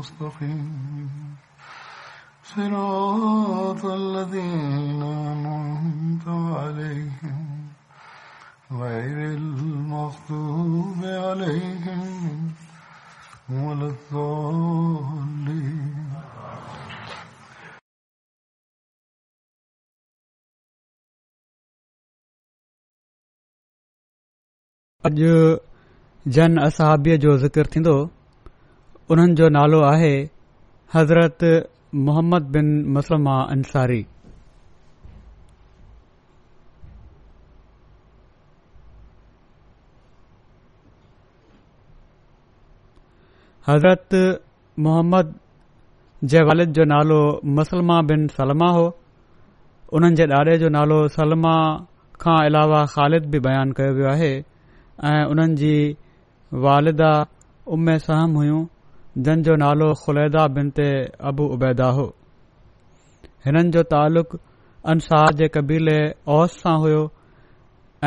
अॼु जन असाबीअ जो ज़िक्र थींदो उन्हनि जो नालो आहे हज़रत मोहम्मद बिन मुसलमा अंसारी हज़रत मोहम्मद जे वालिद जो नालो मुसलमा बिन सलमा हो उन्हनि जे ॾाॾे जो नालो सलमा खां अलावा ख़ालिद बि बयानु कयो वियो आहे ऐं उन्हनि जी वालिदा उमे सहम हुयूं जिन जो नालो खुलैदा बिन ते अबु उबैदा हो हिननि जो तालुक़ अंसार जे कबीले ओस सां हुयो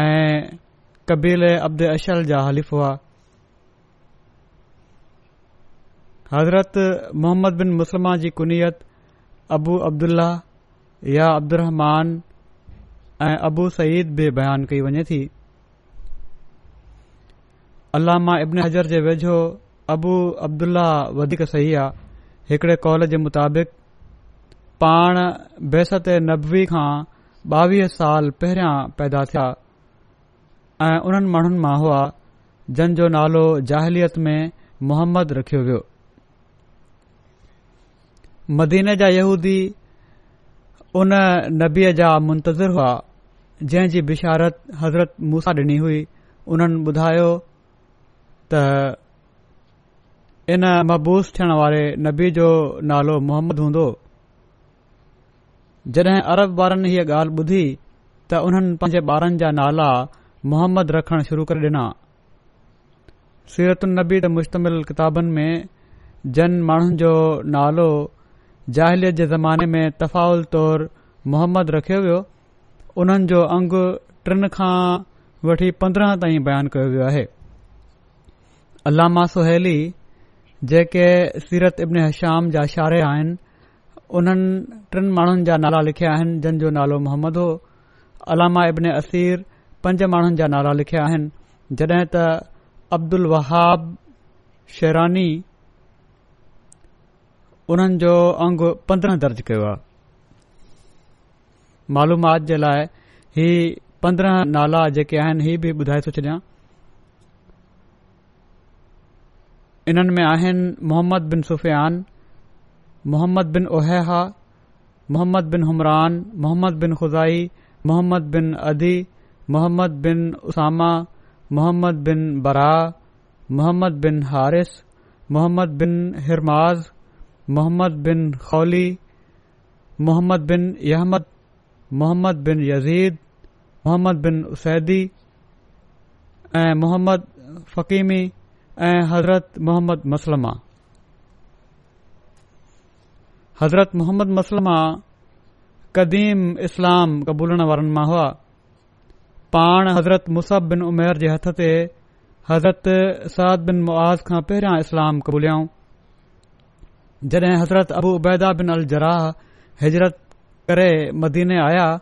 ऐं कबीले अब्द अशल जा हलीफ़ हुआ हज़रत मोहम्मद बिन मुस्लमा जी कुनियत अबू अब्दुल्ला या अब्दुरमान ऐं अबू सईद बि बयान कई वञे थी अलामा इब्न हज़र जे वेझो अबू अब्दुल्ला वधीक सही आहे हिकड़े कॉल जे मुताबिक़ पाण बेसत नबवी खां ॿावीह साल पहिरियां पैदा थिया ऐं उन्हनि माण्हुनि मां हुआ जो नालो जाहिलियत में मुहम्मद रखियो वियो मदीने जा यहूदी उन नबीअ जा मुंतज़र हुआ जंहिं जी बिशारत हज़रत मूसा डि॒नी हुई उन्हनि ॿुधायो त इन मबूस थियण वारे नबी जो नालो मोहम्मद हूंदो जॾहिं अरब वारनि हीअ ॻाल्हि ॿुधी त उन्हनि पंहिंजे ॿारनि जा नाला मोहम्मद रखणु शुरू करे ॾिना सीरतुनि नबी त मुश्तमिल किताबनि में जन माण्हुनि जो नालो जहिलियत जे ज़माने में तफ़ाउल तौरु मोहम्मद रखियो वियो उन्हनि जो अंग टिनि खां वठी पंद्रहं ताईं बयानु कयो वियो आहे अलामा सुहली जेके सीरत इब्न हशाम जा इशारे आहिनि उन्हनि टिन माण्हुनि जा नाला लिखिया आहिनि जिन जो नालो मोहम्मद हो अलामा इब्न असीर पंज माण्हुनि जा नाला लिखिया आहिनि जॾहिं त अब्दुल वहाब शेरानी उन्हनि जो अंग पंद्रहं दर्ज कयो आहे मालूमाति जे लाइ ही पंद्रहं नाला जेके आहिनि हीउ बि ॿुधाए थो छॾिया ان میں محمد بن سفیان محمد بن عہا محمد بن حمران محمد بن خزائی محمد بن ادی محمد بن اسامہ محمد بن برا محمد بن حارث محمد بن ہرماز محمد بن قولی محمد بن یہد محمد بن یزید محمد بن اسدی محمد فقیمی حضرت محمد मोहम्मद حضرت محمد मोहम्मद قدیم اسلام इस्लाम क़बूलण वारनि ہوا پان حضرت مصعب بن बिन उमेर जे हथ حضرت سعد بن معاذ मुआज़ खां اسلام इस्लाम कबूलियाऊं حضرت ابو عبیدہ بن الجراح अल जराह हिजरत करे मदीने پان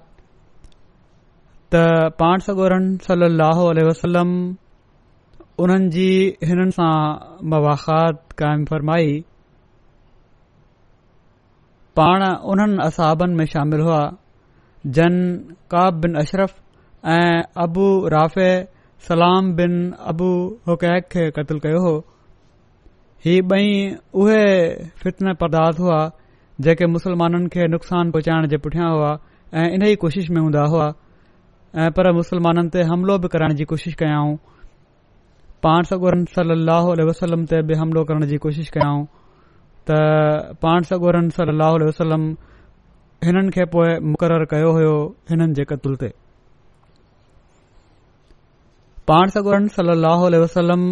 त पाण सगोरहन सली وسلم उन्हनि जी हिन सां मवाख़ात कायम फरमाई पाण उन्हनि असहाबनि में शामिल हुआ जन काब बिन अशरफ ऐं अबु राफ़े सलाम बिन अबू हुकैक खे क़तल कयो हो ही बई उहे फितन परदास हुआ जेके मुसलमाननि खे नुक़सान पहुचाइण जे पुठियां हुआ ऐं इन्ही कोशिश में हूंदा हुआ ऐं पर मुसलमाननि ते हमिलो बि कराइण जी कयाऊं पाण साॻोरनि सलाह वसलम ते बि हमिलो करण जी कोशिश कयाऊं त पाण सॻोरनि सलाहु वसलम हिननि खे पोइ मुक़ररु कयो हुयो हिननि जे कतल ते पाण सॻोरन सल वसलम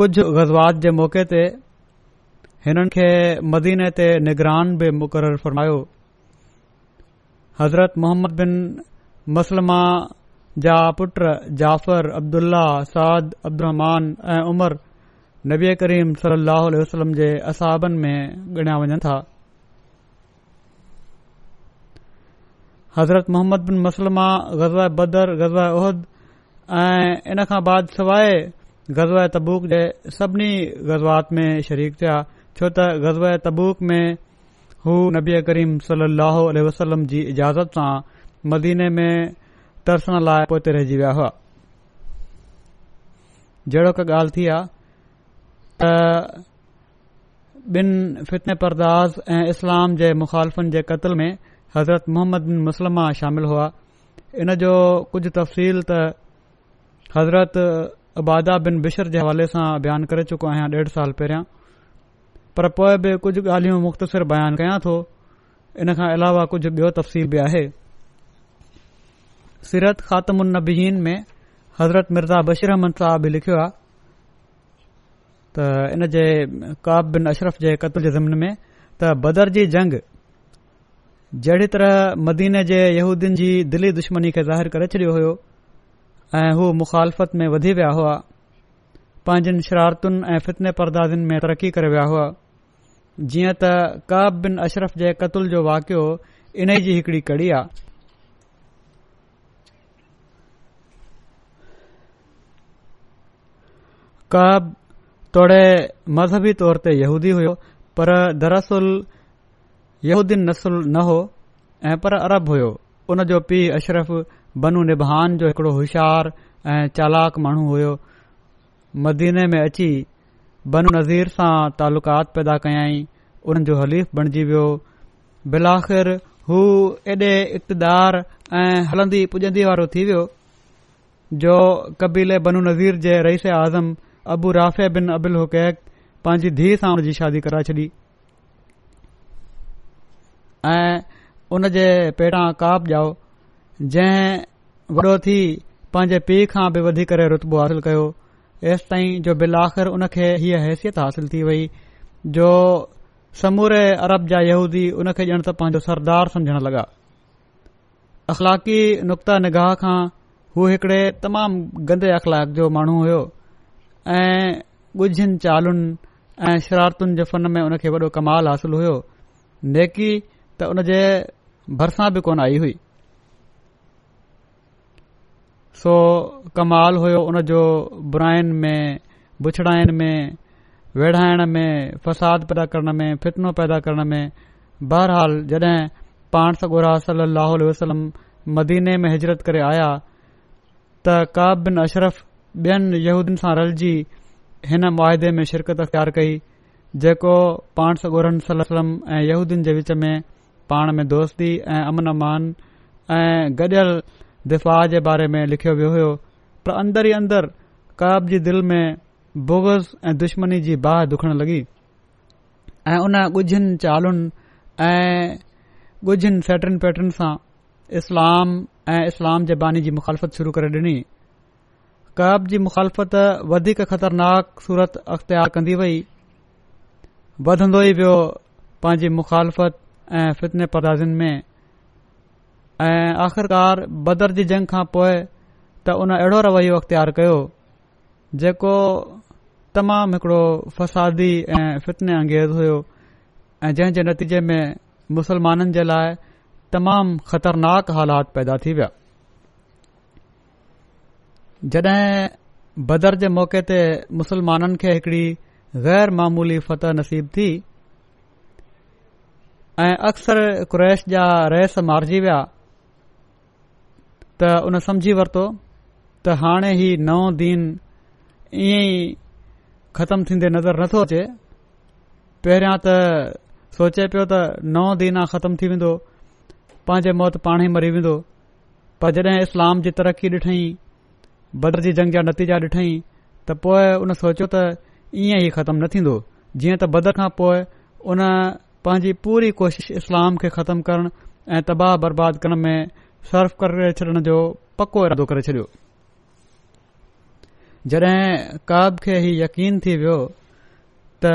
कुझु ग़ज़वात जे मौक़े ते हिननि खे मदीने ते निगरान बि मुक़ररु फ़र्मायो हज़रत मोहम्मद बिन मसलमा जा पुट जाफ़र अब्दुल्ल्लाह साद अब्दुहमान ऐं उमर नबी करीम सलाह वसलम जे असाबनि में ॻणया वञनि था हज़रत मोहम्मद बिन मुसलमा ग़ज़ाए बदर गज़वाहद ऐं इन खां बाद सवाइ ग़ज़ाए तबूक जे सभिनी ग़ज़वात में शरीक थिया छो त ग़ज़ाए तबूक में हू नबी करीम सलाहु वसलम जी इजाज़त सां मदीने में तरसण लाइ पोइ रहिजी विया हुआ जहिड़ो हिकु ॻाल्हि थी आहे त ॿिन फितने परदास ऐं इस्लाम जे मुख़ालिफ़ुनि जे क़तल में हज़रत मोहम्मद बिन मुस्लमा शामिल हुआ इन जो कुझु तफ़सील त हज़रत अबादा बिन बिशर जे हवाले सां बयानु करे चुको आहियां ॾेढ साल पहिरियां पर पोइ बि कुझु ॻाल्हियूं मुख़्तसिर बयानु कयां थो इन खां अलावा कुझु ॿियो तफ़सील बि आहे सीरत خاتم में हज़रत मिर्ज़ा مرزا साहब लिखियो आहे त इन जे काब बिन अशरफ जे قتل जे ज़िमिन में त بدر जंग जहिड़ी तरह मदीने जे جے जी दिली दुश्मनी खे ज़ाहिरु करे छडि॒यो हो ऐं हू मुखालफ़त में वधी विया हुआ पंहिंजनि शरारतुनि ऐ फितने परदासनि में तरक़ी करे विया हुआ जीअं त काब बिन अशरफ जे क़तुल जो वाकियो इन जी हिकड़ी कड़ी आहे काब तोड़े मज़हबी तौर ते यहूदी हुयो पर दरअसल यहूदीन नसुल न हो ऐं पर अरब हुयो उन जो पीउ अशरफ बनू निबहान जो हिकड़ो होशियार ऐं चालाक माण्हू हुयो मदीने में अची बनू नज़ीर सां तालुक़ात पैदा कयाई हुन जो हलीफ़ बणिजी वियो बिल आख़िर हू एॾे इक़्तदार ऐं हलंदी पुॼंदी वारो थी वियो जो कबीले बनु नज़ीर जे रईस आज़म अबू राफ़े बिन अबुल हुकैक पंहिंजी धीउ सां उन शादी कराए छॾी ऐं उन जे पहिरां काव ॼायो जंहिं वॾो थी पंहिंजे पीउ खां बि वधी करे रुतबो हासिल कयो एसि ताईं जो बिल आख़िर उन खे हीअ हैसियत हासिल थी वई जो समूरे अरब जा यहूदी उन खे ॼण त पंहिंजो सरदार समझण लॻा अख़लाक़ी नुक़्ता निगाह खां हू हिकड़े तमामु गंदे अख़लाक जो माण्हू हुयो ऐं ॻुझनि चालुनि ऐं शरारतुनि जे फन में उन खे वॾो कमाल हासिलु हुयो नेकी त उन जे भरिसां बि कोन आई हुई सो कमाल हुयो उन जो बुराइनि में बुछड़ाइन में वेढ़ाइण में फ़साद पैदा करण में फितनो पैदा करण में बहरहाल जॾहिं पाण सॻु सलाह मदीने में हिजरत करे आया त का बिन अशरफ़ ॿियनि यहूदियुनि सां रलजी हिन मुआदे में शिरकत अख़्तियार कई जेको पाण सगोरन सलम ऐं यहूदीन जे विच में पाण में दोस्ती ऐं अमन अमान ऐं गॾियल दिफ़ा जे बारे में लिखियो वियो हो पर अंदर ई अंदर कब जी दिलि में बोगस ऐं दुश्मनी जी बाह दुखण लॻी ऐं उन ॻुझनि चालुनि ऐं ॻुझनि सैटरिन पैटर्न सां इस्लाम ऐं इस्लाम जे बानी जी मुखालफ़त शुरू करे ॾिनी काब जी मुखालफ़त वधीक ख़तरनाक सूरत अख़्तियार कंदी वई वधन्दो ई वियो पांजी मुखालफ़त ऐं फितने पदाज़िन में ऐं आख़िरकार बदर जी जंग खां पोइ त हुन अहिड़ो रवैयो अख़्तियार कयो जेको तमामु हिकड़ो फ़सादी ऐं फितने अंगेज़ हुयो ऐं जंहिं जे नतीजे में मुसलमाननि जे लाइ तमामु ख़तरनाक हालात पैदा थी विया जॾहिं बदर जे मौक़े ते मुसलमाननि खे हिकड़ी गैर मामूली फतह नसीब थी ऐं अक्सर कुरैश जा रहिस मारिजी विया त उन समझी वरितो त हाणे ही नओं दीन ईअं ई ख़तमु थींदे नज़र नथो अचे पहिरियों त सोचे पियो त नओं दीन आहे ख़तमु थी वेंदो पंहिंजे मौत पाण ई मरी वेंदो पर जड॒हिं इस्लाम जी तरक़ी ॾिठईं बदर जी जंग जा नतीजा ॾिठईं त पोइ उन सोचियो त ईअं ई ख़तमु न थींदो जीअं त बदर खां पोइ उन पंहिंजी पूरी कोशिश इस्लाम खे ख़तमु करण ऐं तबाह बर्बादु करण में सर्व करे छॾण जो पको इरादो करे छडि॒यो जड॒हिं कब खे हीउ यकीन थी वियो त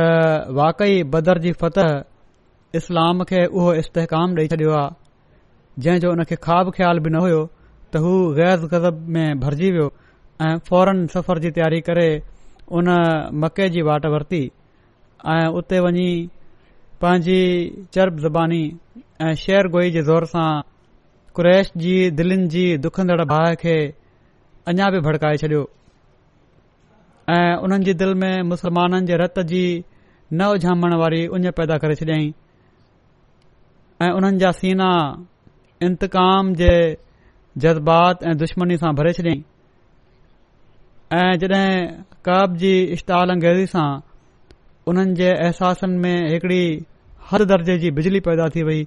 वाकई बदर जी फतह इस्लाम खे उहो इस्तकाम ॾेई छडि॒यो आहे जंहिं जो हुन खे ख़्वाब ख़्यालु बि न हुयो त हू गैर गज़ब में भरिजी वियो फौरन सफ़र जी तयारी करे उन मके जी वाट वरिती ऐं उते वञी पंहिंजी चर्ब ज़बानी ऐं शेर गोई जे ज़ोर सां कुरैश जी दिलनि जी दुखंदड़ भाहि खे अञा बि भड़काए छडि॒यो ऐं उन्हनि जी में मुस्लमाननि जे रत जी न उझामण वारी उञ पैदा करे छॾियई ऐं उननि जा सीना इंतकाम जे जज़्बात ऐं दुश्मनी सां भरे छॾियईं ऐं जॾहिं काब जी इश्तालंग सां उन्हनि जे अहसासनि में हिकड़ी हद दर्जे जी बिजली पैदा थी वई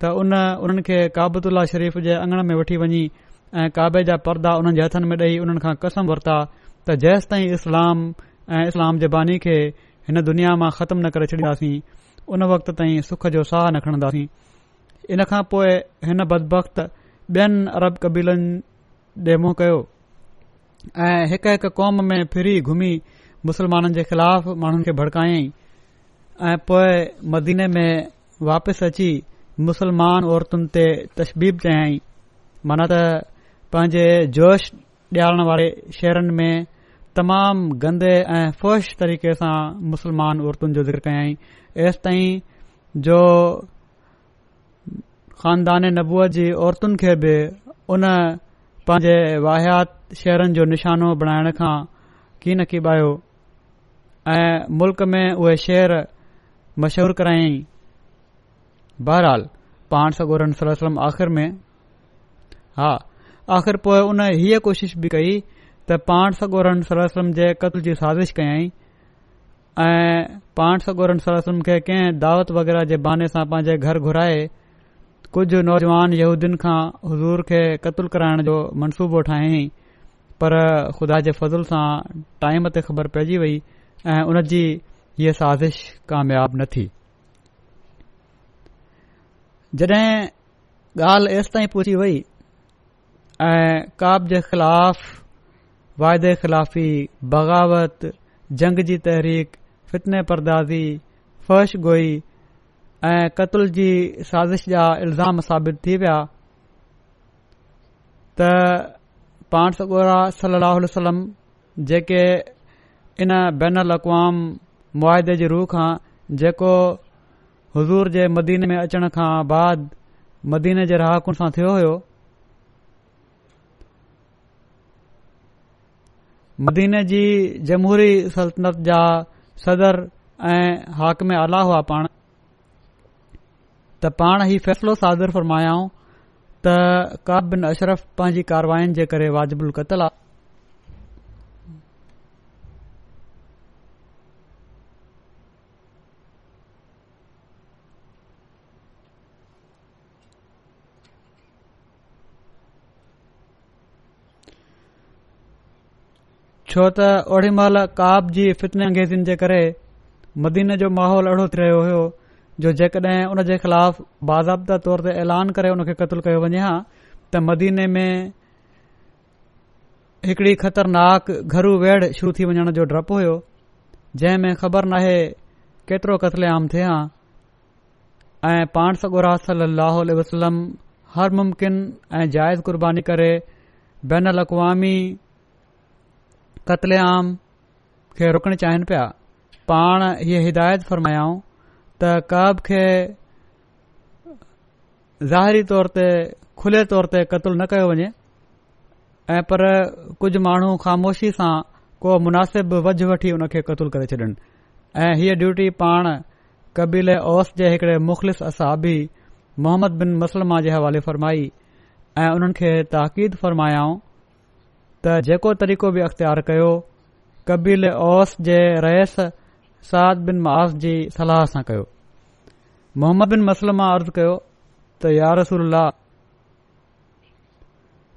त उन उन्हनि खे काबतुल्ला शरीफ़ जे अंगण में वठी वञी ऐं काबे जा परदा उन्हनि जे हथनि में ॾेई उन्हनि खां कसम वरिता त जेसि ताईं इस्लाम ऐं इस्लाम जे बानी खे हिन दुनिया मां ख़तमु न करे छॾींदासीं उन वक़्त ताईं सुख जो साह न खणंदासीं इन खां पोइ हिन बदबख्त ॿियनि अरब कबीलनि ॾे मो कयो ऐं हिकु क़ौम में फिरी घुमी मुसलमाननि जे ख़िलाफ़ माण्हुनि खे भड़कायाई ऐं पोएं मदीने में वापसि अची मुसलमान औरतुनि ते तशबीब कयई माना त पंहिंजे जोश ॾियारणु वारे शहरनि में तमामु गंदे ऐं फ़ोश तरीक़े सां मुसलमान औरतुनि जो ज़िक्र कयाई एसि ताईं जो ख़ानदान नबूअ जी औरतुनि खे बि उन पंहिंजे वाहित शहरनि जो निशानो बणाइण खां की न कीबायो ऐं मुल्क़ में उहे शहर मशहूर करायई बहरहाल पाण सागोरन सलम आख़िर में हा आख़िर पोए उन हीअ कोशिशि बि कई त पाण सागोरन सलो सलम जे क़तल जी साज़िश कयाई ऐं पाण सागोरन सलो सलम खे कंहिं दावत वग़ैरह जे बहाने सां पंहिंजे घर घुराए कुझु नौजवान यहूदीन खां हज़ूर खे क़तल कराइण जो मनसूबो ठाहियां पर ख़ुदा जे फज़ल सां टाइम ते ख़बर पेइजी वई ऐं उन जी इहे साज़िश कामयाब न थी जड॒हिं ॻाल्हि एसि ताईं पुछी वई ऐं काब जे ख़िलाफ़ वाइदे ख़िलाफ़ी बग़ावत जंग जी तहरीक फितने परदाज़ी फ़र्श गोई ऐं क़तल जी साज़िश जा इल्ज़ाम साबित थी विया त पाण सर वसलम जेके इन बैन बैनलवाम मुआदे जे रूह खां जेको हज़ूर जे मदीने में अचण खां बाद मदीने जे रहाकुनि सां थियो हो मदीने जी जमहूरी सल्तनत जा सदर ऐं हाकमे आला हुआ पाण त पाण ही फैसलो सादि फरमायाऊं त काब बिन अशरफ पंहिंजी कारवायुनि जे करे वाजिबु क़तलु आहे छो त ओड़ी महिल काब जी फितने अंगेज़ीनि जे करे मदीन जो माहौल अहिड़ो थी रहियो हो जो जेकड॒हिं उन जे ख़िलाफ़ बाज़ाबिता तौर ते ऐलान करे उन खे क़तल कयो वञे हा त मदीने में हिकड़ी ख़तरनाक घरू वेड़ शुरू थी वञण जो डपु हुयो जंहिं में ख़बर नाहे केतिरो क़तले आम थिए हा ऐं पाण सगुरास वसलम हर मुमकिन ऐं जाइज़ कुर्बानी करे बनवामी क़तले आम खे रुकण चाहिनि पिया पाण इहे हिदायत फरमायाऊं त काब खे ज़ाहिरी तौर ते खुले तौर ते क़तलु न कयो वञे ऐं पर कुझु माण्हू ख़ामोशी सां को मुनासिब वझ वठी हुन खे क़तुलु करे छॾनि ऐं हीअ ड्यूटी पाण कबीले ओस जे हिकड़े मुख़लिस असाबी मोहम्मद बिन मुसलमा जे हवाले फ़रमाई ऐं उन्हनि खे ताक़ीद फ़रमायाऊं त जेको तरीक़ो बि अख़्तियार कयो कबील ओस जे रहस साद बिन मावस जी सलाह सां कयो मोहम्मद बिन मसलमा मां अर्ज़ु कयो त यारसुल्ला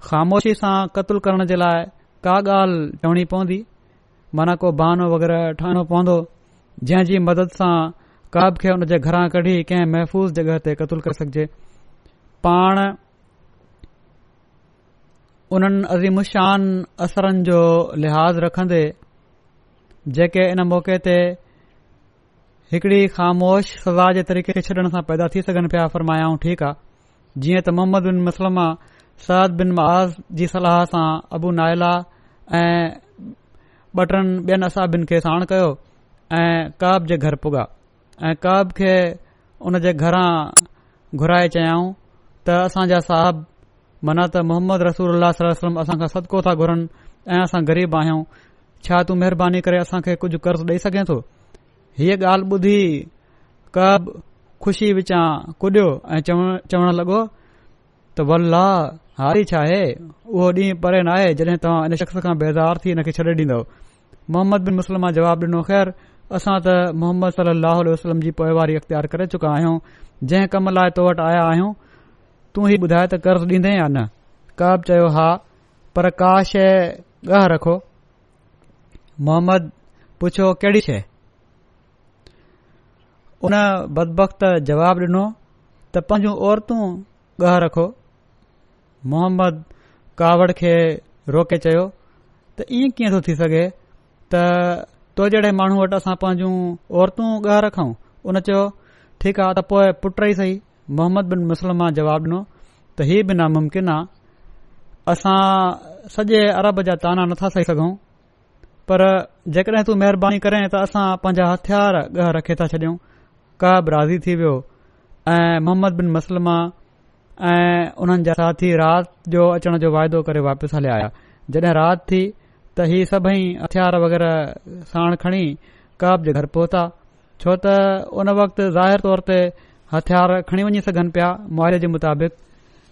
ख़ामोशी सां क़तलु करण जे लाइ का ॻाल्हि चवणी पवंदी माना को बहानो वग़ैरह ठाहिणो पवंदो जंहिंजी मदद सां का बि हुन जे घरां कढी कंहिं महफ़ूज़ जॻहि ते क़तलु करे सघिजे पाण उन्हनि अज़ीमुशान असरनि जो लिहाज़ रखंदे जेके इन मौक़े ते हिकड़ी ख़ामोश सज़ा जे तरीक़े छॾण सां पैदा थी सघनि पिया फरमायाऊं ठीकु आहे जीअं त मोहम्मद बिन मुसलमा सद बिन मआज़ जी सलाह सां अबू नायला ऐं ॿ टनि ॿियनि असाबिनि खे साण कयो ऐं कब जे घर पुॻा ऐं कॿ खे उन जे घरां घुराए चयाऊं त असांजा साहबु मना त मोहम्मद रसूल अल्ला वसलम असांखां सदको था घुरनि ऐं असां ग़रीब आहियूं छा तूं महिरबानी करे असांखे कुझु कर्ज़ ॾेई सघे थो हीअ ॻाल्हि ॿुधी कब ख़ुशी विचां कुॾियो ऐं चवण चवण लॻो त वलाह हारी छा आहे उहो ॾींहुं परे न आहे जॾहिं तव्हां इन शख़्स खां बेज़ार थी हिन खे छॾे ॾींदव मोहम्मद बिन मुसलमा जवाबु ॾिनो ख़ैरु असां त मोहम्मद सलाहु वसलम जी पोइवारी अख़्तियार करे चुका आहियूं जंहिं कम लाइ तो वटि आया आहियूं तूं हीउ ॿुधाए त कर्ज़ु ॾींदे या न कब चयो हा पर का शइ ॻह रखो मोहम्मद पुछो कहिड़ी शइ उन बदबख जवाब ॾिनो त पंहिंजूं औरतूं ॻह रखो मोहम्मद कावड़ खे रोके चयो त ईअं कीअं थो थी सघे त तुंहिंजे माण्हू वटि असां पंहिंजूं औरतूं ॻह रखऊं उन चयो ठीकु आहे त पोइ पुट ई सही मोहम्मद बिन मुसलमान जवाब ॾिनो त हीउ बि नामुमकिन आहे असां सॼे अरब जा ताना नथा सही सघूं पर जेकॾहिं तूं महिरबानी करें त असां पंहिंजा हथियार ॻह रखे था छॾियूं कब राज़ी थी वियो ऐं मोहम्मद बिन मसलमा ऐं उन्हनि जा साथी राति जो अचण जो वाइदो करे वापसि हलिया जॾहिं राति थी त इहे सभई हथियार वग़ैरह साण खणी कब जे घर पहुता छो त उन वक़्त ज़ाहिर तौर ते हथियार खणी वञी सघनि पिया मुआरे जे मुताबिक़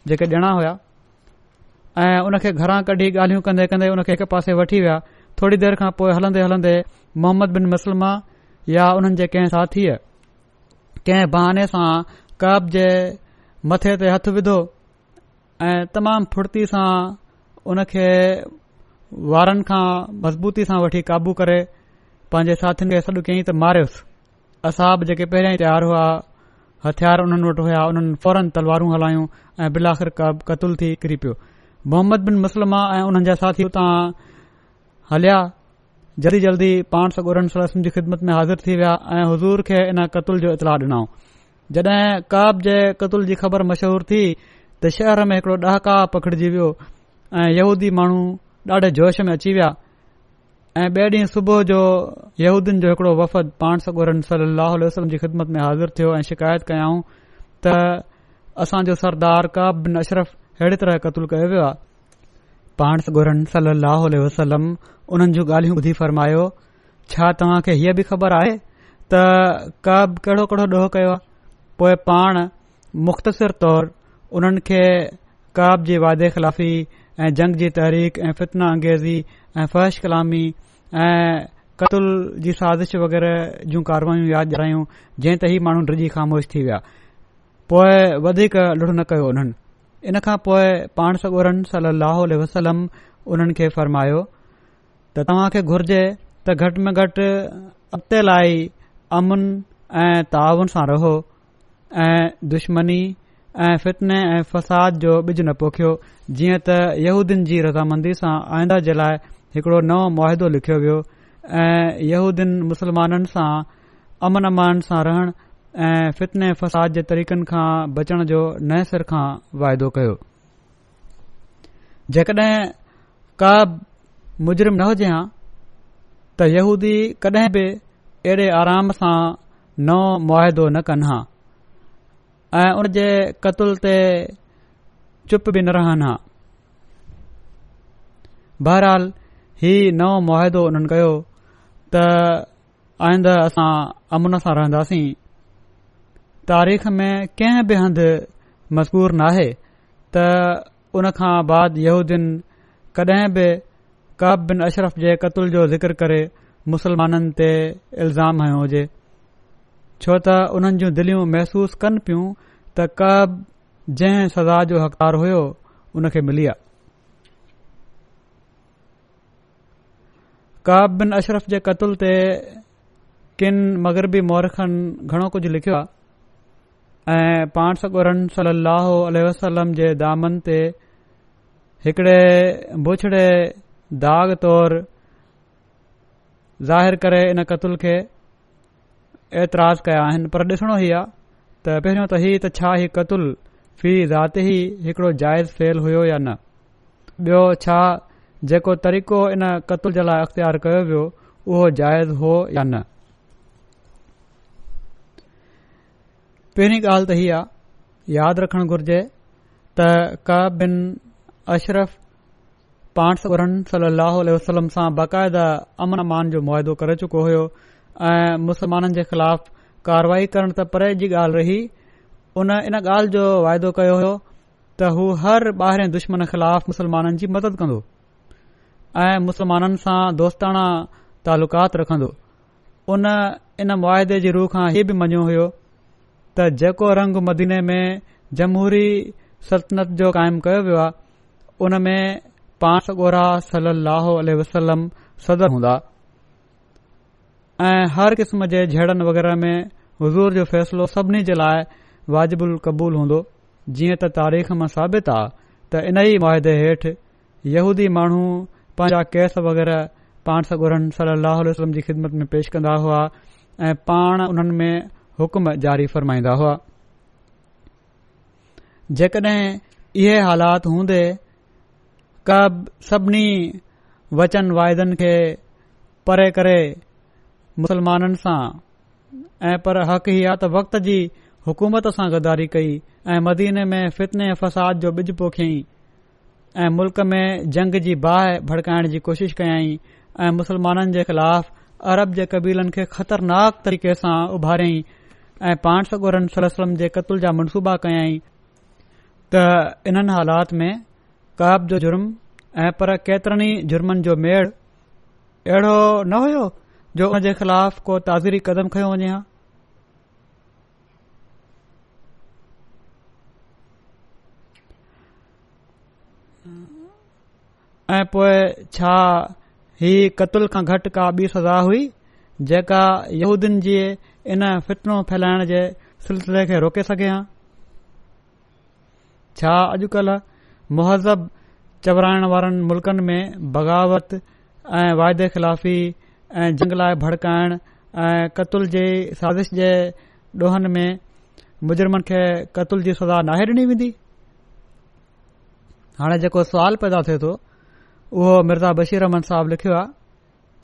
जेके ॼणा हुआ ऐं उन खे घरां कढी ॻाल्हियूं कंदे कंदे उन खे हिक पासे वठी विया थोरी देरि खां पोइ हलंदे हलंदे मोहम्मद बिन मुसलमा या उन्हनि जे कंहिं साथीअ कंहिं बहाने सां कब जे मथे ते हथ विधो ऐं तमामु फुर्ती सां उन खे वारनि खां मज़बूती सां वठी काबू करे पंहिंजे साथियुनि खे सॾु कई त मारियोसि असाब बि जेके पहिरियां ई तयारु हुआ हथियार उन्हनि वटि हुया उन्हनि फौरन तलवारूं हलायूं ऐं बिल कब कतुल थी किरी पियो मोहम्मद बिन मुसलमा ऐं उन्हनि जा साथी हुतां हलिया जल्दी जल्दी पाण सगोरमसलम जी ख़िदमत में हाज़िर थी विया ऐं हज़ूर खे इन कतल जो इतलाह ॾिनाऊं जॾहिं काब जे कतल जी ख़बर मशहूर थी त शहर में हिकड़ो ॾहाका पखिड़िजी वियो ऐं यूदी माण्हू ॾाढे जोश में अची विया ऐं ॿिए डीं॒ सुबुह जो यहूदीन जो हिकड़ो वफ़द पाण सॻोरम सलाह वसलम जी ख़िदमत में हाज़िर थियो ऐं शिकायत कयाऊं त असांजो सरदार काब बिन अशरफ अहिड़ी तरह कतलु कयो वियो आहे पाण گورن गुरनि सली वसलम उन्हनि जूं ॻाल्हियूं ॿुधी फरमायो छा तव्हां खे हीअ बि ख़बर आहे त कब केड़ो कहिड़ो ॾुहु कयो आहे पोइ पाण मुख़्तसिर तौरु उन्हनि खे कब जी वादे ख़िलाफ़ी ऐं जंग जी तहरीक ऐं फितना अंगेज़ी ऐं फ़हश कलामी ऐं क़तुल जी साज़िश वग़ैरह जूं कारवायूं यादि ॾियूं जंहिं ते ई माण्हू ख़ामोश थी विया पोइ वधीक न कयो उन्हनि इन खां पोइ पाण सगोरनि सली वसलम उन्हनि खे फ़रमायो त तव्हां खे घुर्जे त घटि में घटि अॻिते लाइ अमन ऐं ताउन सां रहो ऐं दुश्मनी ऐं फ़ितने ऐं फ़साद जो ॿिज न पोखियो जीअं त यहूदीन जी रज़ामंदी सां आईंदा जे लाइ हिकड़ो नओं मुआदो लिखियो वियो ऐं यहूदीन मुसलमाननि सां अमन अमान सां रहणु ऐं फितने फ़साद जे तरीक़नि खां बचण जो नए सिर खां वाइदो कयो जेकड॒हिं का मुजरिम न हुजे हा त यहूदी कॾहिं बि अहिड़े आराम सां नओं मुआदो न कनि हा ऐं उन जे कतूल ते चुप बि न रहनि हा बहरहाल हीउ नओं मुआदो उन्हनि कयो त आईंद असां अमुन सां रहंदासीं तारीख़ में कंहिं बि हंध मज़बूर नाहे त उन खां बाद यहूदीन कॾहिं बि कब बिन अशरफ जे क़तल जो ज़िक्र करे मुसलमाननि ते इल्ज़ाम हयो हुजे छो त उन्हनि जूं दिलियूं महसूस कनि पियूं त कब जंहिं सज़ा जो हकदारु हुयो उन खे मिली आहे कब बिन अशरफ जे कतल ते किन मगरबी मौरखनि घणो कुझु लिखियो आहे ऐं पाण सकुरन सली वसलम जे दामन ते हिकड़े बुछड़े दाग़ तौर ज़ाहिर करे इन कतुल खे एतराज़ कया आहिनि पर ॾिसणो ई आहे त पहिरियों त हीउ त छा हीउ कतुल फी राति ई हिकड़ो जाइज़ फेल हुयो या न ॿियो छा जेको तरीक़ो इन कतुल जे लाइ अख़्तियार कयो वियो उहो जाइज़ हो या न पहिरीं ॻाल्हि त हीअ आहे यादि रखणु घुर्जे त का बिन अशरफ पाण पांसर सली वसलम सां बाक़ाइदा अमन अमान जो मुआदो करे चुको हुयो ऐं मुसलमाननि जे ख़िलाफ़ कारवाई करण त परे जी ॻाल्हि रही उन इन ॻाल्हि जो वाइदो कयो हो त हू हर ॿाहिरें दुश्मन ख़िलाफ़ मुसलमाननि जी मदद कंदो ऐं मुसलमाननि सां दोस्ताना तालुकात रखंदो उन इन मुआदे जी रूह खां इहो बि मञियो हुयो त जेको रंग मदीने में जमहूरी सल्तनत जो कायम कयो वियो आहे उन में पाण सोरह सलाह वसलम सदर हूंदा ऐं हर क़िस्म जे जहिड़नि वग़ैरह में हज़ूर जो फ़ैसिलो सभिनी जे लाइ वाजिबुल क़बूल हूंदो जीअं त तारीख़ मां साबित आहे त इन ई मुआदे हेठि यहूदी माण्हू पंहिंजा केस वग़ैरह पांस ॻोरनि सल अल वसलम जी ख़िदमत में पेश कंदा हुआ ऐं पाण उन्हनि में हुकुम जारी फ़रमाईंदा हुआ जेकड॒हिं इहे हालात हूंदे क सभिनी वचन वाइदनि खे परे करे मुसलमाननि सां ऐं पर हक़ ई आहे त वक़्त जी हुकूमत सां गदारी कई ऐं मदीने में फितने फसाद जो बिज पोखियईं ऐं मुल्क़ में जंग जी बाहि भड़काइण जी कोशिश कयई ऐं मुसलमाननि जे ख़िलाफ़ अरब जे क़बीलनि खे ख़तरनाक तरीक़े सां उभारियईं ऐं पाण सगुरनि सल सम जे कतुल जा मनसूबा कयाई त इन्हनि हालात में काब जो जुर्म ऐं पर केतिरनि ई जुर्मन जो मेड़ अहिड़ो न हुयो जो हुन जे ख़िलाफ़ को ताज़िरी कदम खयो वञे हा ऐं पोएं छा ही कतुल खां घटि का ॿी सज़ा हुई जेका यहूदियुनि जी इन फितनो फैलाइण जे सिलसिले खे रोके सघे हां छा अॼुकल्ह मुहज़ब चवराइण वारनि मुल्क़नि में बग़ावत ऐं वाइदे खिलाफ़ी ऐं झंगलाए भड़काइण ऐं कतुल जी साज़िश जे ॾोहनि में मुजुर्मनि खे क़तुल जी सज़ा नाहे डि॒नी वेंदी हाणे जेको सवाल पैदा थिए तो उहो मिर्ज़ा बशीर अहमद साहब लिखियो आहे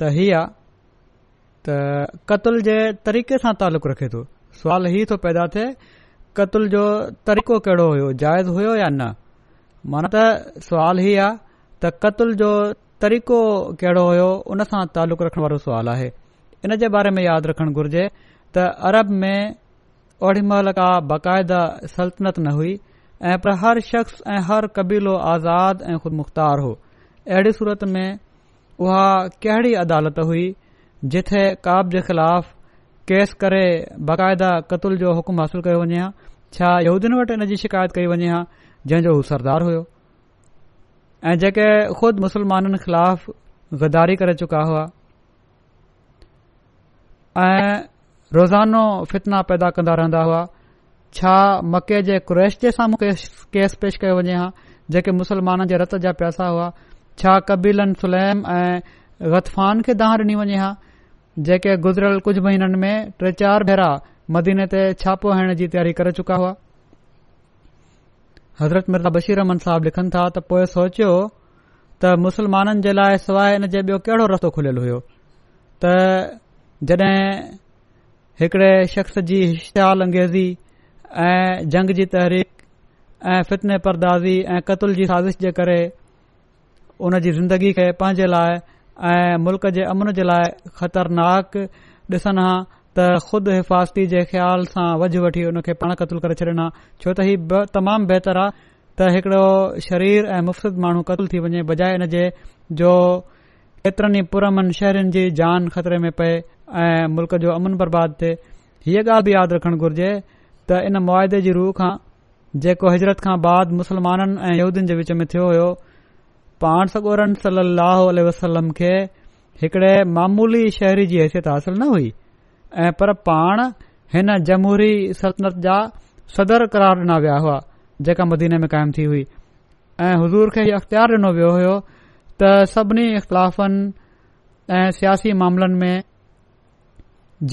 त हीअ आहे त क़लल जे तरीक़े सां तालुक़ु रखे सवाल ही तो पैदा थे क़तल जो तरीक़ो कहिड़ो हुयो जाइज़ हुयो या न माना त सुवाल हीउ आहे त क़तल जो तरीक़ो कहिड़ो हुयो उन सां तालुक़ु रखण वारो सुवाल आहे इन जे बारे में यादि रखण घुर्जे त अरब में ओडी महिल का बाक़ायदा सल्तनत न हुई ऐं पर हर शख़्स ऐं हर कबीलो आज़ाद ऐं ख़ुद हो अहिड़ी सूरत में उहा कहिड़ी हुई जिथे काब जे ख़िलाफ़ केस करे बाक़ायदा क़तूल जो हुकुम हासिल कयो वञे हा छा यूदियुनि वटि इन जी शिकायत कई वञे हां जंहिंजो हू सरदार हुयो ऐं जेके खुद मुसलमाननि ख़िलाफ़ ग़दारी करे चुका हुआ ऐं रोज़ानो फितना पैदा कंदा रहंदा हुआ छा मके जे कुरैश सां मूंखे केस पेश कयो वञे हां जेके मुसलमाननि जे रत जा पैसा हुआ छा कबीलनि सुलैम ऐं ग़तफ़ान खे दाह डि॒नी वञे हा जेके गुज़रियल कुझु महीननि में टे चार भेरा मदीने ते छापो हणण जी तयारी करे चुका हुआ हज़रत मिर्ज़ा बशीर बशीरमन साहब लिखनि था त पोए सोचियो त मुसलमाननि जे लाइ सवाइ हिन जे ॿियो कहिड़ो रस्तो खुलियलु हुओ त जॾहिं हिकड़े शख़्स जी हिशाल अंगेज़ी ऐं जंग जी तहरीक ऐं फितने परदाज़ी ऐं क़तल जी साज़िश जे करे उन जी ज़िंदगी खे पंहिंजे लाइ ऐं मुल्क़ जे अमन जे लाइ ख़तरनाक ॾिसन हा त ख़ुदि हिफ़ाज़ती जे ख़्याल सां वझु वठी हुन खे पाण क़तलु करे छॾनि छो त ही तमामु बहितरु आहे त हिकड़ो शरीर ऐं मुफ़्त माण्हू क़तलु थी वञे बजाए इन जे जो एतिरनि पुरमन शहरनि जी जान ख़तरे में पए ऐं मुल्क़ जो अमन बर्बाद थिए हीअ ॻाल्हि बि यादि रखण घुर्जे त इन मुआदे जी रूह खां जेको हिजरत खां बाद मुस्लमाननि ऐं यहदियुनि जे विच में थियो हो पाण सगोरन सली अलसलम खे हिकड़े मामूली शहरी जी हैसियत हासिल न हुई ऐं पर पाण हिन जमहरी सल्तनत जा सदर क़रार ॾिना वया हुआ जेका मदीने में कायम थी हुई ऐं हज़ूर खे इहो अख़्तियार ॾिनो वियो हो त सभिनी इख़्तिलाफ़नि ऐं सियासी मामलनि में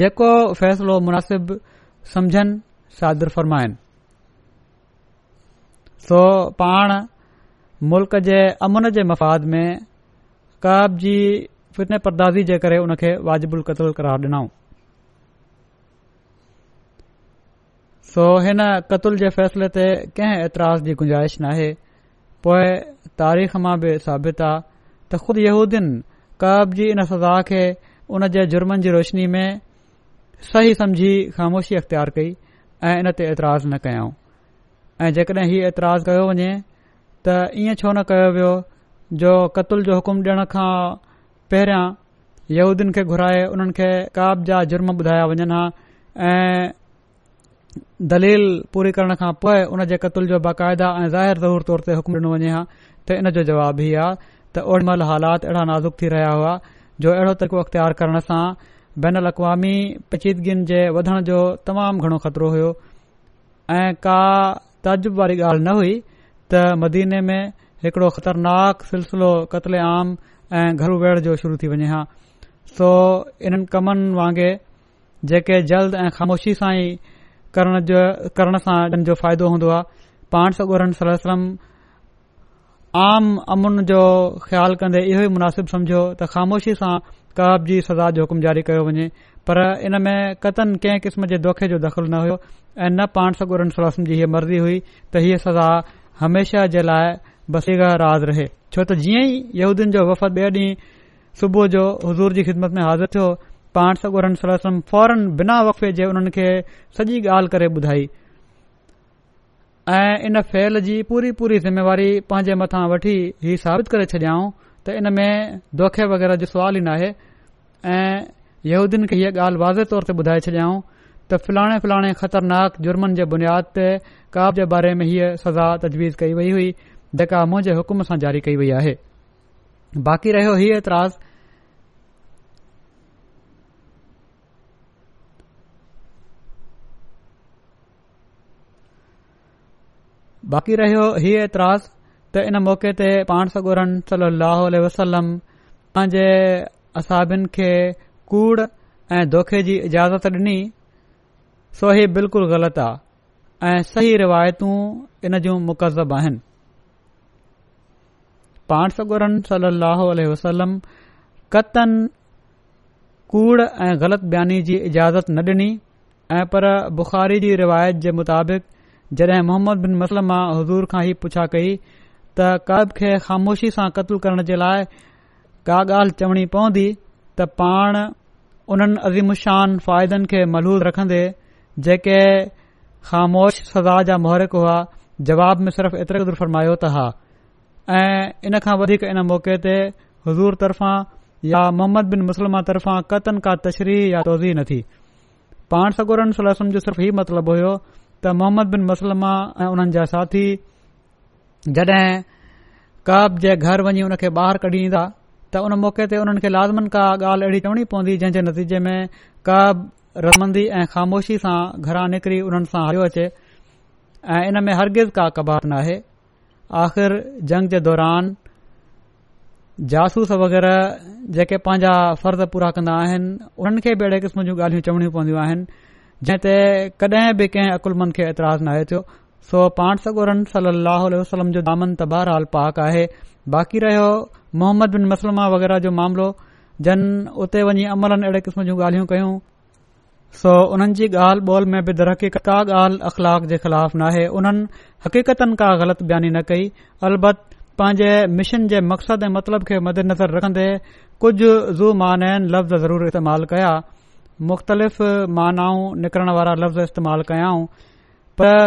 जेको फ़ैसिलो मुनासिब समुझनि शादरु फ़रमाइनि सो पाण मुल्क़मन जे मफ़ाद में कवाब जी फितन परदाज़ी जे करे हुन खे वाजिबु क़तल करार ॾिनऊं सो हिन क़तल जे फ़ैसिले ते कंहिं ऐतराज़ु जी गुंजाइश नाहे पोए तारीख़ मां बि साबित आहे त ख़ुदि यहूदीन कवाब जी इन सज़ा खे उन जे जुर्मन जी रोशनी में सही समझी ख़ामोशी अख़्तियार कई ऐं इन ते एतिराज़ु न कयाऊं ऐं जेकॾहिं हीउ एतिराज़ कयो वञे ईअं छो न कयो वियो जो कतुल जो हुकुम ॾियण खां पहिरियां यहूदीन खे घुराए उन्हनि खे काब जा जुर्म ॿुधाया वञनि हा ऐं दलील पूरी करण खां पोइ उन जे कतल जो बाक़ाइदा ऐं ज़ाहिर ज़रूर तौर ते हुकुम ॾिनो वञे हा त इन जो जवाबु ई आहे त ओॾी महिल हालात अहिड़ा नाज़ुक थी रहिया हुआ जो अहिड़ो तरीक़ो अख़्तियार करण सां बन इलाक़मी पचीदगियुनि जे वधण जो तमामु घणो ख़तरो हुयो ऐं का ताजुब वारी ॻाल्हि न हुई त मदीने में हिकड़ो ख़तरनाक सिलसिलो क़तल आम ऐं घरु वेड़ जो शुरू थी वञे हा सो इन्हनि कमनि वांगुरु जेके जल्द ऐं ख़ामोशी सां ई करण जो करण सां इन्हनि जो फ़ाइदो हूंदो आहे पाण सगोरन सलम आम अमुन जो ख़्याल कंदे इहो ई मुनासिब सम्झो त ख़ामोशी सां कबाब जी सज़ा जो हुकुम जारी कयो वञे पर इन में कतन कंहिं क़िस्म जे दोखे जो दख़ल न हुयो ऐं न पाण सगोरन सलम जी हीअ मर्ज़ी हुई त हीअ सज़ा हमेशा जे लाइ बसीगा राज़ रहे छो त जीअं ई यहूदीन जो वफ़द ॿिए ॾींहुं सुबुह जो हज़ूर जी ख़िदमत में हाज़िर थियो पाण सगुरन सरसम फौरन बिना वक़फ़े जे हुननि खे सॼी ॻाल्हि करे ॿुधाई ऐं इन फैल जी पूरी पूरी ज़िमेवारी पंहिंजे मथां वठी हीउ साबित करे छडि॒याऊं त इन में दोखे वग़ैरह जो सुवाल ई नाहे ऐं यहूदीन खे हीअ ॻाल्हि वाज़े तौर ते ॿुधाए छ्याऊं त फिलाणे फिलाणे ख़तरनाक जुर्मन जे बुनियाद ते काब जे बारे में हीअ सज़ा तजवीज़ कई वई हुई जेका मुंहिज हुम सां जारी कई वई आहे हीअ एतिराज़ इन मौक़े ते पाण सगोरनि सली वसलम पंहिंजे असाबिनि खे कूड़ ऐं दोखे जी इजाज़त डि॒नी सो ही बिल्कुलु ग़लति आहे ऐं सही रिवायतू इन जूं मुक़ज़बु आहिनि पाण सगुरनि वसलम कतन कूड़ ऐं ग़लति बयानी जी इजाज़त न डि॒नी ऐं पर बुख़ारी जी रिवायत जे मुताबिक़ जॾहिं मोहम्मद बिन मुसलमा हज़ूर खां ई पुछा कई त कब खे ख़ामोशी सां क़त्ल करण जे लाइ का ॻाल्हि चवणी पवंदी त पाण उन्हनि अज़ीमुशान फ़ाइदनि खे मलूज़ रखंदे जेके ख़ामोश सज़ा जा मोहरिक हुआ जवाब में सिर्फ़ु एतिरे दर्फ़ मायो त हा ऐं इन खां वधीक इन मौक़े ते हज़ूर तरफ़ां या मोहम्मद बिन मुसलमा तरफ़ां कतन का तशरीह या तोज़ी न थी पाण सगुर जो सिर्फ़ु हीउ मतिलबु होयो त मोहम्मद बिन मुसलमा ऐं उन्हनि जा साथी जॾहिं कव जे घर वञी हुन खे ॿाहिरि कढी ईंदा त उन मौक़े ते उन्हनि खे लाज़मन का ॻाल्हि अहिड़ी चवणी पवंदी जंहिं जे नतीजे में कब रमंदी ऐं ख़ामोशी सां घरां निकिरी उन्हनि सां हारियो अचे ऐं इन में हरगिज़ का क़बार न आहे आख़िर जंग जे दौरान जासूस वग़ैरह जेके पंहिंजा फर्ज़ पूरा कंदा आहिनि उन्हनि खे बि अहिड़े क़िस्म जूं ॻाल्हियूं चवणियूं पवंदियूं आहिनि जंहिं ते कडहिं बि कंहिं अकुलमनि खे एतिरा न थियो सो पाण सगोरन सली लाह वसलम जो दामन त बार हाल पहाक आहे बाक़ी रहियो मोहम्मद बिन मसलमा वग़ैरह जो मामिलो जन उते वञी अमलनि अहिड़े क़िस्म जूं ॻाल्हियूं कयूं सो उन्हनि जी ॻाल्हि ॿोल में बि तरक़ी कई का ॻाल्हि अख़लाक जे ख़िलाफ़ न आहे उन्हनि हक़ीक़तनि का ग़लति बयानी न कई अलबत पंहिंजे मिशन जे मक़सदु ऐं मतिलब खे मदेनज़र रखंदे कुझु ज़ू मान लफ़्ज़ ज़रूर इस्तेमालु कया मुख़्तलिफ़ मानाऊं निकरण वारा लफ़्ज़ इस्तेमालु कयाऊं पर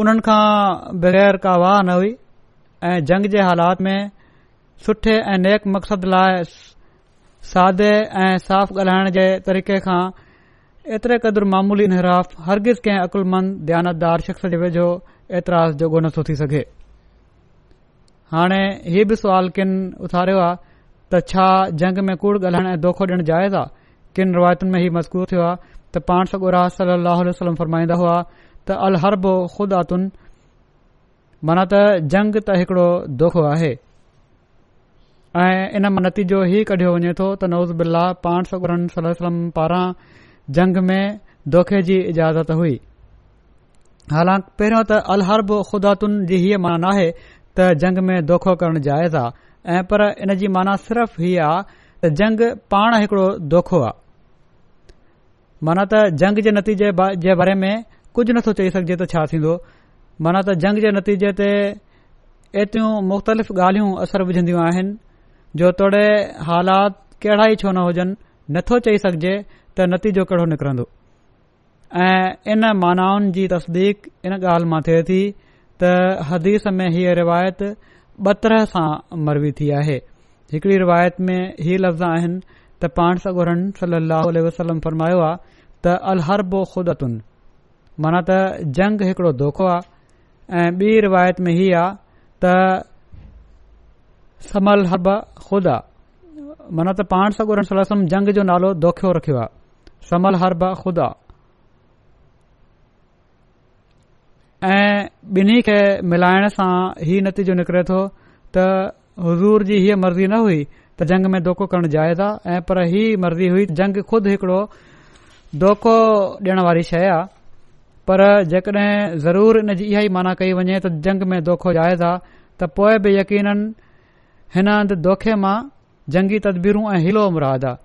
उन्हनि खां बग़ैर का वाह न हुई ऐं जंग जे हालात में सुठे ऐं नेक मक़सद लाइ सादे ऐं साफ़ ॻाल्हाइण जे तरीक़े खां एतिरे क़दुरु मामूली नराफ़ हरगिज़ कंहिं अकुलमंद दयानतदार शख़्स जे वेझो ऐतराज़ु जोगो नथो थी सघे हाणे ही बि सुवाल किन उथारियो आहे त छा जंग में कूड़ ॻाल्हाइण ऐं दोखो ॾियणु जाइज़ आहे किन रिवायतुनि में ही मज़कूर थियो आहे त पाण सॻुरा वसलम फरमाईंदा हुआ त अलहरबो ख़ुदा माना त जंग त हिकड़ो दोखो आहे ऐं इन नतीजो ही कढियो वञे थो त नओज़ बिल्ला पाण सलम पारां जंग में दोखे जी इजाज़त हुई हालांकि पहिरियों त अलहर्ब ख़ुदातुनि जी हीअ माना आहे त जंग में दोखो करणु जाइज़ आहे ऐं पर इन जी माना सिर्फ़ हीअ आहे त जंग पाण हिकड़ो दोखो आहे माना त जंग जे नतीजे जे बारे में कुझु नथो चई सघिजे त छा थींदो माना त जंग जे नतीजे ते एतिरियूं मुख़्तलिफ़ ॻाल्हियूं असर विझंदियूं आहिनि जो तोड़े हालात कहिड़ा ई छो न हुजनि नथो चई सघिजे त नतीजो कहिड़ो निकिरंदो ऐं इन मानाउनि जी तसदीक़ु इन ॻाल्हि मां थिए थी त हदीस में हीअ रिवायत ॿ तरह सां मरबी थी आहे हिकड़ी रिवायत में हीअ लफ़्ज़ आहिनि त पाण साॻोरनि सल असलम फरमायो आहे त अलहर्ब ख़ुद अतुन माना त जंग हिकिड़ो दोखो आहे ऐं बी रिवायत में हीअ आहे त समल हरब ख़ुदि माना त पाण साॻोर सलम जंग जो नालो दोखियो रखियो आहे समल हर बा ख़ुदा ऐं ॿिन्ही खे मिलाइण सां ही नतीजो निकिरे तो त हज़ूर जी हीअ मर्ज़ी न हुई त जंग में दोखो करणु जाइज़ आहे ऐं पर ही मर्ज़ी हुई जंग ख़ुदि हिकिड़ो धोखो ॾियण वारी शइ आहे पर जेकॾहिं ज़रूर इन जी इहा ई माना कई वञे त जंग में दोखो जाइज़ आहे त पोइ बि यकीनन हिन हंधु दोखे मां जंगी तदबीरूं ऐं हिलो उमराद आहे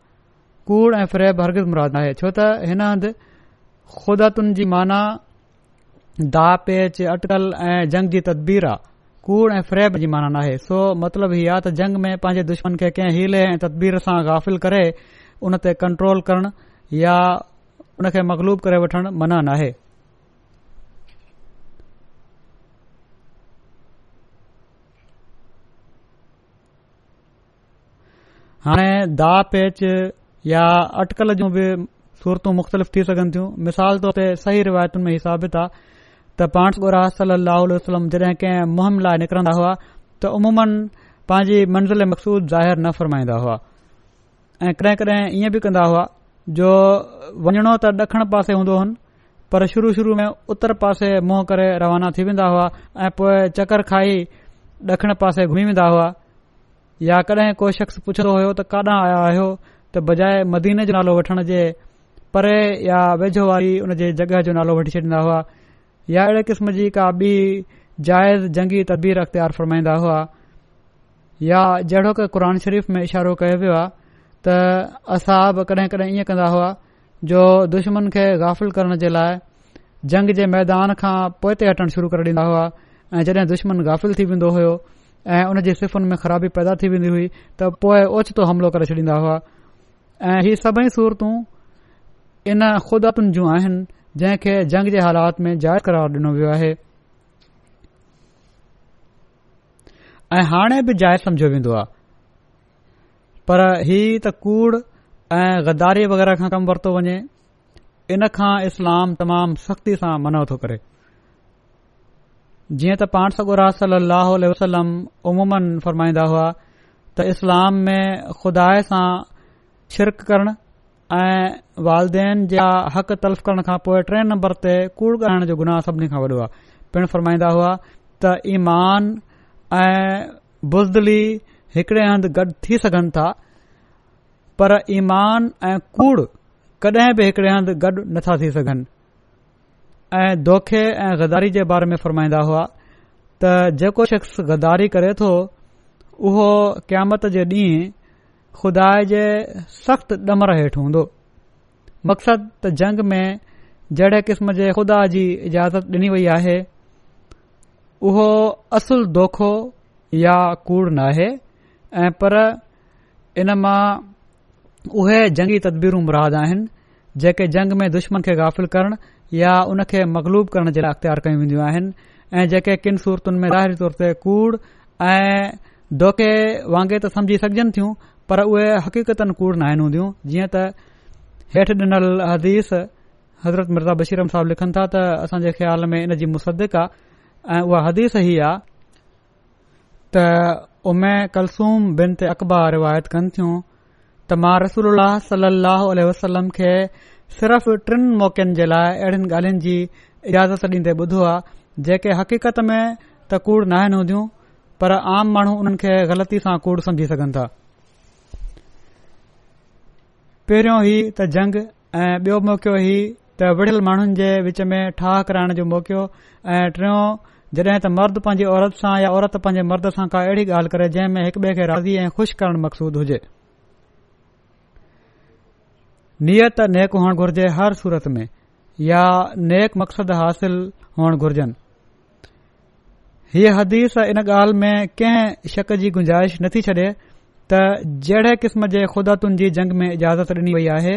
कूड़ ऐं फ्रेब हरगिज़ मुराद नाहे छो त हिन हंधु ख़ुदातुनि जी माना दा पेच अटकल ऐं जंग जी तदबीर आहे कूड़ ऐं फ्रेब जी माना नाहे सो मतिलबु हीअ आहे त जंग में पंहिंजे दुश्मन खे कंहिं हीले ऐं तदबीर सां गाफ़िल करे उन ते कंट्रोल करणु या उनखे मक़लूब करे वठणु मना नाहे पेच या अटकल जूं बि सूरतू मुख़्तलिफ़ थी सघनि थियूं मिसाल तौर ते सही रिवायतुनि में ही साबित आहे त पाण पाणगुरा सली वसलम जॾहिं कंहिं मुहिम लाइ निकरंदा हुआ त उमूम पंहिंजी मंज़िल मक़सूद ज़ाहिर न फरमाईंदा हुआ ऐं कॾहिं कॾहिं ईअं बि कंदा हुआ जो वञणो त ॾखण पासे हूंदो हुनि पर शुरू शुरू में उत्तर पासे मुंहुं करे रवाना थी वेंदा हुआ ऐं पोइ चकर खाई ॾखण पासे घुमी वेंदा हुआ या कॾहिं को शख्स पुछंदो हुयो त काॾां आया आहियो त बजा मदीने जो नालो वठण जे परे या वेझो वारी उन जे जॻहि जो नालो वठी छॾींदा हुआ या अहिड़े क़िस्म जी का बी जाइज़ जंगी तदबीर अख़्तियार फरमाईंदा हुआ या जहिड़ो के क़ुर शरीफ़ में इशारो कयो वियो आहे त असां बि कडहिं कडहिं इएं हुआ जो दुश्मन खे गाफ़िल करण जे लाइ जंग जे मैदान खां पोइ त हटण शुरू करे ॾींदा हुआ ऐं जॾहिं दुश्मन गाफ़िल थी वेंदो हो ऐं उन जे सिफ़ुनि में ख़राबी पैदा थी वेंदी हुई त पोइ ओचितो हमिलो करे छॾींदा हुआ ऐं हीअ सभई सूरत इन खुदातुनि जूं आहिनि जंहिंखे जंग जे हालात में जाइ करार ॾिनो वियो आहे ऐं हाणे बि जाइज़ सम्झियो वेंदो आहे पर ही त कूड़ ऐं ग़दारी वग़ैरह खां कमु वरितो वञे इन खां इस्लाम तमामु सख़्ती सां मन थो करे जीअं त पाण सगुर सल अल वसलम उमूमन फरमाईंदा हुआ त इस्लाम में खुदा सां शिरक करण ऐं वालदेन जा हक़ तल्फ करण खां पोइ टे नंबर ते कूड़ ॻाल्हाइण जो गुनाह सभिनी खां वॾो आहे पिण फ़रमाईंदा हुआ त ईमान ऐं बुज़दली हिकड़े हंधि गॾु थी सघनि था पर ईमान ऐं कूड़ कॾहिं बि हिकड़े हंधि गॾु नथा थी सघनि ऐं दोखे ऐं ग़दारी जे बारे में फ़रमाईंदा हुआ त जेको शख़्स गदारी करे थो उहो क़यामत जे ॾींहुं खुदा जे सख़्त डमर हेठि हूंदो मक़सद त जंग में जहिड़े क़िस्म जे ख़ुदा जी इजाज़त ॾिनी वई आहे उहो असुल दोखो या कूड़ न आहे ऐं पर इन मां उहे जंगी तदबीरूं मुराद आहिनि जेके जंग में दुश्मन खे गाफ़िल करण या उनखे मक़लूब करण जे लाइ अख़्तियार कयूं वेंदियूं आहिनि ऐं जेके किन सूरतुनि में ज़ाहिरी तौर ते कूड़ ऐं धोखे वांगे त समझी सघजनि थियूं पर उहे हक़ीक़तनि कूड़ न आहिनि हूंदियूं जीअं त हेठि ॾिनल हदीस हज़रत मिर्ज़ा बशीरम साहिब लिखनि था त असांजे ख़्याल में इन जी मुसदिक आहे ऐं उहा हदीस ई आहे त उमे कलसूम बिन ते अकबा रिवायत कनि थियूं त मां रसूल सली वसलम खे सिर्फ़ टिनि मौक़नि जे लाइ अहिड़ियुनि ॻाल्हियुनि जी इजाज़त ॾींदे ॿुधो आहे जेके हक़ीक़त में त कूड़ न आहिनि हूंदियूं पर आम माण्हू उन्हनि खे ग़लती सां कूड़ समुझी सघनि था पहिरियों ई त जंग ऐं ॿियो मौकियो ई त विढ़ियल माण्हुनि जे विच में ठाह कराइण जो मौकियो ऐं टियों जॾहिं त मर्द पंहिंजी औरत सां या औरत पंहिंजे मर्द सां का अहिड़ी ॻाल्हि करे जंहिं में हिकु ॿिए खे राज़ी ऐं खु़शि करणु मक़सूदु हुजे नियत नेक हुअणु घुर्जे हर सूरत में या नेक मक़सद हासिल हुअणु घुर्जनि हीअ हदीस इन ॻाल्हि में कंहिं शक जी गुंजाइश नथी छॾे त जहिड़े क़िस्म जे ख़ुदातुनि जी जंग में इजाज़त ॾिनी वई आहे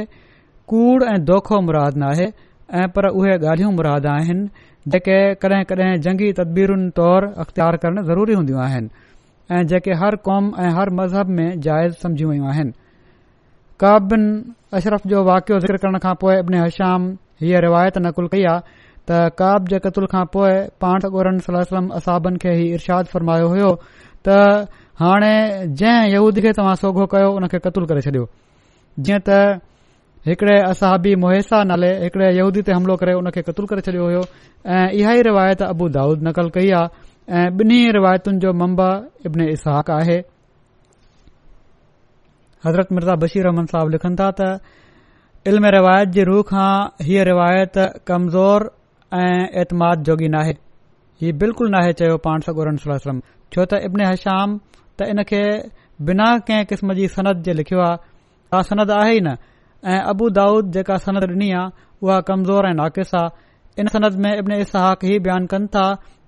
कूड़ ऐं दोखो मुराद न आहे ऐं पर उहे ॻाल्हियूं मुराद आहिनि जेके कडहिं कडहिं जंगी तदबीरुनि तौरु अख़्तियार करणु ज़रूरी हूंदियूं आहिनि ऐं जेके हर कौम ऐं हर मज़हब में जाइज़ समझियूं वयूं आहिनि काबिन अशरफ जो वाकियो ज़िक्र करण खां पोइ अबिने हशाम हीअ रिवायत नकुलु कई आहे त काब जे कतुल खां पोइ पांठगोरन सला असाबनि खे ही इराद फरमायो हो त हाणे जंहिंदी खे तव्हां सोहगो कयो हुन खे क़तूल करे छडि॒यो जीअं त हिकड़े असहाबी मुहिसा नले हिकड़े यूदी ते हमिलो करे हुन खे क़तूल करे छडि॒यो होयो ऐं इहा ई रिवायत अबू दाऊद नकल कई आहे ऐं ॿिन्ही रिवायतुनि जो ममबा इब्न इसहक आहे हज़रत मिर्ज़ा बशीर रहमन साहिब लिखनि था त इल्म रिवायत जी रूह खां हीअ रिवायत कमज़ोर ऐं ऐतमाद जोगी नाहे ही बिल्कुलु नाहे चयो पाण सगोर छो त इब्न हशाम त इन खे बिना कंहिं किस्म जी सनत जे लिखियो आहे का सनत आहे ई न ऐं अबू दाऊद जेका सनत ॾिनी आहे उहा कमज़ोर ऐं नाक़िस आहे इन सनत में इब्न इसहाक़ ई बयानु कनि था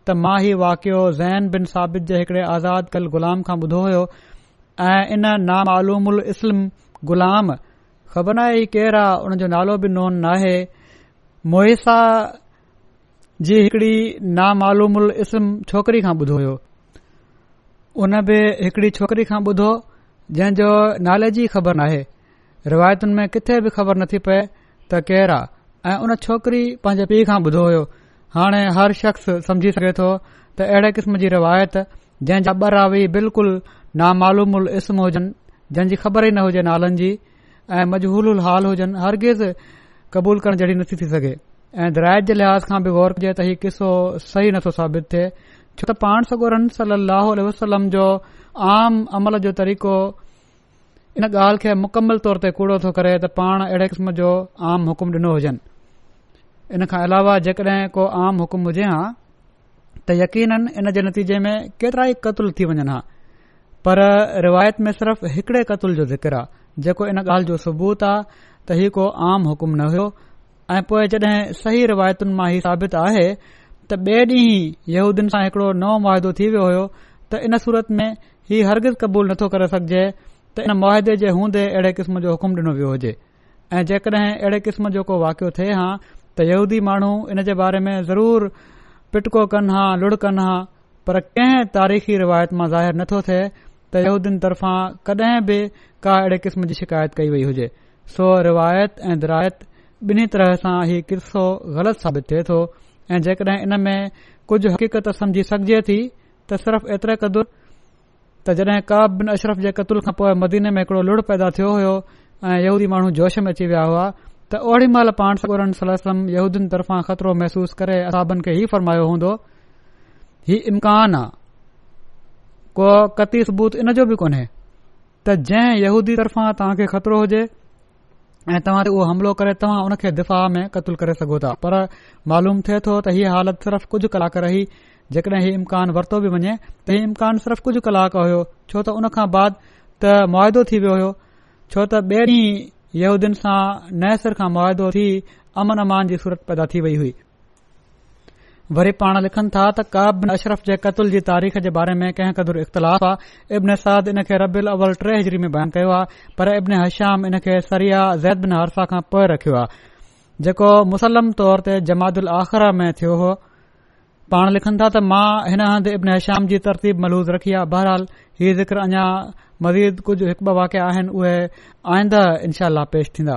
त मां ही वाकियो जैन बिन साबित जे हिकड़े आज़ाद कल ग़ुलाम खां ॿुधो हुयो ऐं इन इस्लम ग़ुलाम ख़बर नाहे ही केरु आहे उन जो नालो बि नोन नाहे मोहिसा जी हिकड़ी नामआलूम इस्लम छोकिरी खां ॿुधो हुयो उन बि हिकड़ी छोकिरी खां ॿुधो जंहिंजो नाले जी ख़बर नाहे रिवायतुनि में किथे बि ख़बर नथी पए त केरु आहे ऐं उन छोकिरी पंहिंजे पीउ खां ॿुधो हो हाणे हर शख्स समझी सघे थो त अहिड़े क़िस्म जी रिवायत जंहिंजा बरावी बिल्कुलु नामालूम उल इस्म हुजनि जंहिंजी ख़बर ई न हुजे नालनि जी ऐं मजहूल उल हाल हुजनि हरगीज़ कबूल करण जहिड़ी नथी थी सघे ऐं दराइत जे लिहाज़ खां बि गौर कजे त हीउ किसो सही नथो साबित थिए छो त पाण सगोरन सली वसलम जो आम अमल जो तरीक़ो इन ॻाल्हि खे मुकमल तौर ते कूड़ो थो करे त पाण अहिड़े क़िस्म जो आम हुकुम ॾिनो हुजनि इन खां अलावा जेकॾहिं को आम हुकुम हुजे हा त यकीन इन जे नतीजे में केतिरा ई क़तल थी वञनि हा पर रिवायत में सिर्फ़ हिकड़े क़तल जो ज़िक्र आहे जेको इन ॻाल्हि जो सबूत आहे त हीउ को आम हुकुम न हुयो ऐं पोइ जॾहिं सही रिवायतुनि मां ई साबित आहे त ॿे ॾींहुं सां हिकड़ो नओं मुआदो थी वियो हो त इन सूरत में हीउ हरगिज़ क़बूल नथो करे सघजे त इन मुआदे जे हूंदे अहिड़े क़िस्म जो हुकुम डि॒नो वियो हुजे ऐं जेकॾहिं अहिड़े किस्म जो को वाकियो थे हा त यहूदी माण्हू इन जे बारे में ज़रूर पिटको कन हा लुड़ कन हा पर कंहिं तारीख़ी रिवायत मां ज़ाहिरु नथो थे त हूदीन तरफां कडहिं बि का अहिड़े क़िस्म जी शिकायत कई वई हुजे सो रिवायत ऐं दरायत बिन्ही तरह सां हीउ किसो ग़लति साबित थे तो ऐं जेकड॒हिं इन में कुझ हक़ीक़त समझी सघिजे थी त सिर्फ़ एतिरे क़दुरु त जडहिं काब बिन अशरफ जे कतुल खां पोइ मदीने में हिकड़ो लुड़ पैदा थियो हो ऐं यूदी माण्हू जोश में अची विया हुआ त ओड़ी महिल पाण सगोरन सला यहूदीन तरफ़ां ख़तरो महसूस करे असाबन खे ही फरमायो हूंदो ही इम्कान आहे को कती सबूत इन जो बि कोन्हे त जंहिं यहूदी तरफ़ां तव्हां खे ख़तरो हुजे ऐं तव्हां उहो हमिलो करे तव्हां उन खे दिफ़ा में क़तलु करे सघो था पर मालूम थिए थो त हीअ हालत सिर्फ़ कुझु कलाक रही जेकॾहिं हीउ इम्कान वरितो बि वञे त हीउ इम्कान सिर्फ़ कुझु कलाक हुयो छो त उन खां बाद त मुआदो थी वियो हो छो त ॿिए ॾींहुं यहूदियुनि सां नए सिर खां मुआदो थी अमन अमान जी सूरत पैदा थी वई हुई वरी पाण लिखनि था त काबिन अशरफ जे कतुल जी तारीख़ जे बारे में कंहिं क़दुरु इख़्तिलाफ़ आहे इब्न साद इन खे الاول अवल टे हिजरी में बयानु कयो आहे पर इब्न हश्याम इन खे सरिया ज़ैदबिन आरसा खां पोइ रखियो आहे जेको मुसलम तौर ते जमात उल आख़िरा में थियो हो पाण लिखनि था त मां हिन हंधि इब्न हश्याम जी तरतीब मलूज़ रखी आहे बहरहाल ही ज़िक्र अञा मज़ीद कुझ हिकु ॿ वाकिया आहिनि उहे आइंदा इनशाल पेश थींदा